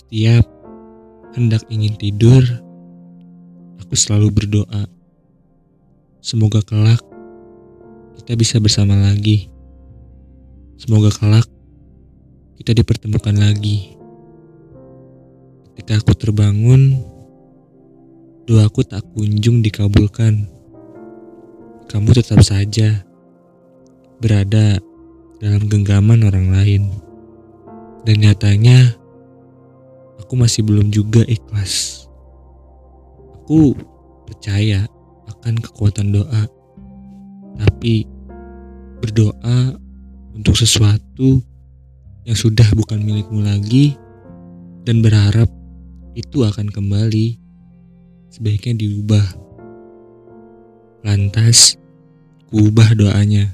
Setiap hendak ingin tidur, aku selalu berdoa. Semoga kelak kita bisa bersama lagi. Semoga kelak kita dipertemukan lagi. Ketika aku terbangun, doaku tak kunjung dikabulkan. Kamu tetap saja berada dalam genggaman orang lain. Dan nyatanya, aku masih belum juga ikhlas. Aku percaya akan kekuatan doa, tapi berdoa untuk sesuatu yang sudah bukan milikmu lagi dan berharap itu akan kembali, sebaiknya diubah. Lantas, kuubah doanya.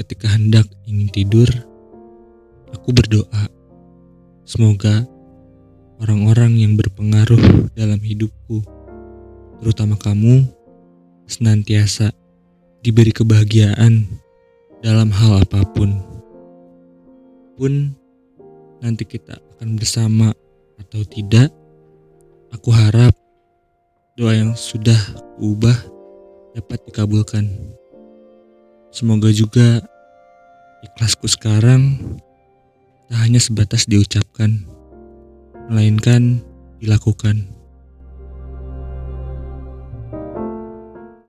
Ketika hendak ingin tidur, aku berdoa. Semoga orang-orang yang berpengaruh dalam hidupku, terutama kamu, senantiasa diberi kebahagiaan dalam hal apa pun. Pun nanti kita akan bersama atau tidak, aku harap doa yang sudah kuubah dapat dikabulkan. Semoga juga ikhlasku sekarang tak hanya sebatas diucapkan, melainkan dilakukan.